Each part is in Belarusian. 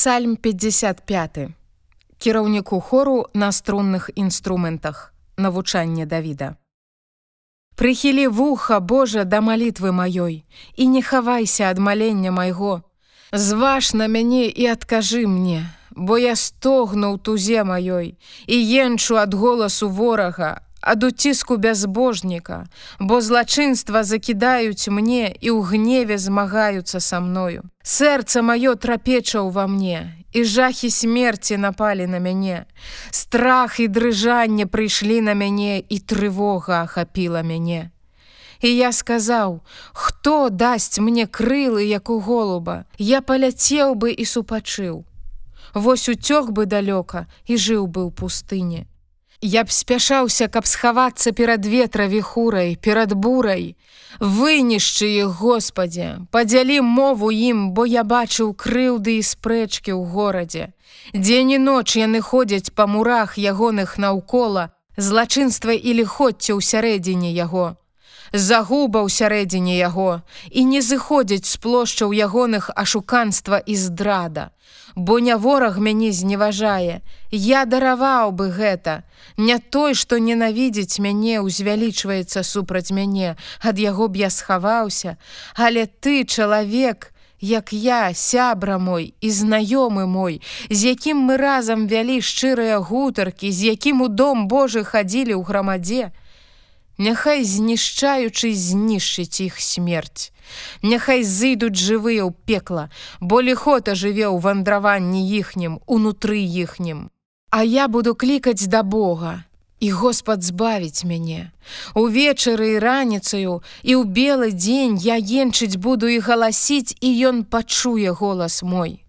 Псальм 55 кіраўніку хору на струнных інструментах. Навучанне Давіда. Прыхілі вуха Божа да малітвы маёй і не хавайся ад малення майго. Зваж на мяне і адкажы мне бо я стогну ў тузе маёй і енчу ад голасу ворага ад уціску бязбожніка, бо злачынства закідаюць мне і ў гневе змагаюцца са мною. Сэрца маё трапеча ўва мне, і жахі смерці напалі на мяне. Страх і дрыжанне прыйшлі на мяне і трывога ахапіла мяне. І я сказаў: хто дасць мне крылы, як у голуба, Я паляцеў бы і супачыў. Вось уцёк бы далёка і жыў бы ў пустыне. Я б спяшаўся, каб схавацца перад ветраві хурай, перад бурай. Вынішчы іх, Господе, падзялі мову ім, бо я бачыў крыўды і спрэчкі ў горадзе. Дзень і ноч яны ходзяць па мурах ягоных наўкола, злачынства і ліходця ў сярэдзіне яго. Загуба ў сярэдзіне яго і не зыходзяць з плошчаў ягоных ашуканства і здрада бо не вораг мяне зневажае. Я дараваў бы гэта. Не той, што ненавідзець мяне, узвялічваецца супраць мяне, ад яго б я схаваўся, Але ты, чалавек, як я, сябра мой і знаёмы мой, з якім мы разам вялі шчырыя гутаркі, з якім у дом Божы хадзілі ў грамадзе, Няхай знішчаючы знішчыць іх смерць. Няхай зыдуць жывыя ў пекла, бо ліхота жыве ў вандраванні іхнім, унутры іхнім. А я буду клікаць да Бога. І Господ збавіць мяне. Увечары і раніцаю і ў белы дзень я енчыць буду і галасіць, і ён пачуе голас мой.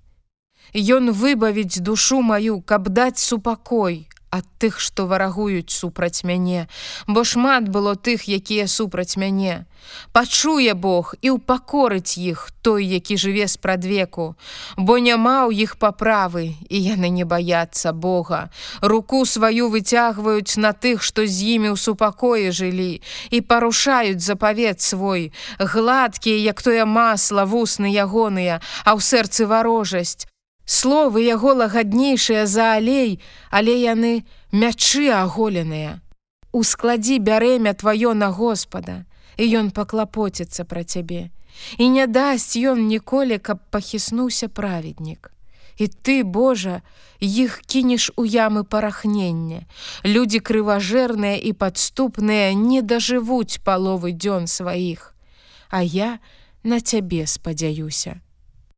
Ён выбавіць душу маю, каб даць супакой, ад тых, што варагуюць супраць мяне, бо шмат было тых, якія супраць мяне. Пачуе Бог і ўпакорыць іх той, які жыве спрадвеку, бо няма ў іх паправы і яны не баяцца Бога. Руку сваю выцягваюць на тых, што з імі ў супакоі жылі і парушаюць запавет свой, гладкія, як тое масла вусны ягоныя, а ў сэрцы варожасць, Словы яго лагаднейшыя за алей, але яны мячы аголеныя. Ускладзі бярэмя тваё на Господа, і ён паклапоціцца пра цябе. І не дасць ён ніколі, каб пахіснуўся праведнік. І ты, Божа, іх кінеш у ямы парахнення. Людзі крыважэрныя і падступныя не дажывуць паловы дзён сваіх. А я на цябе спадзяюся.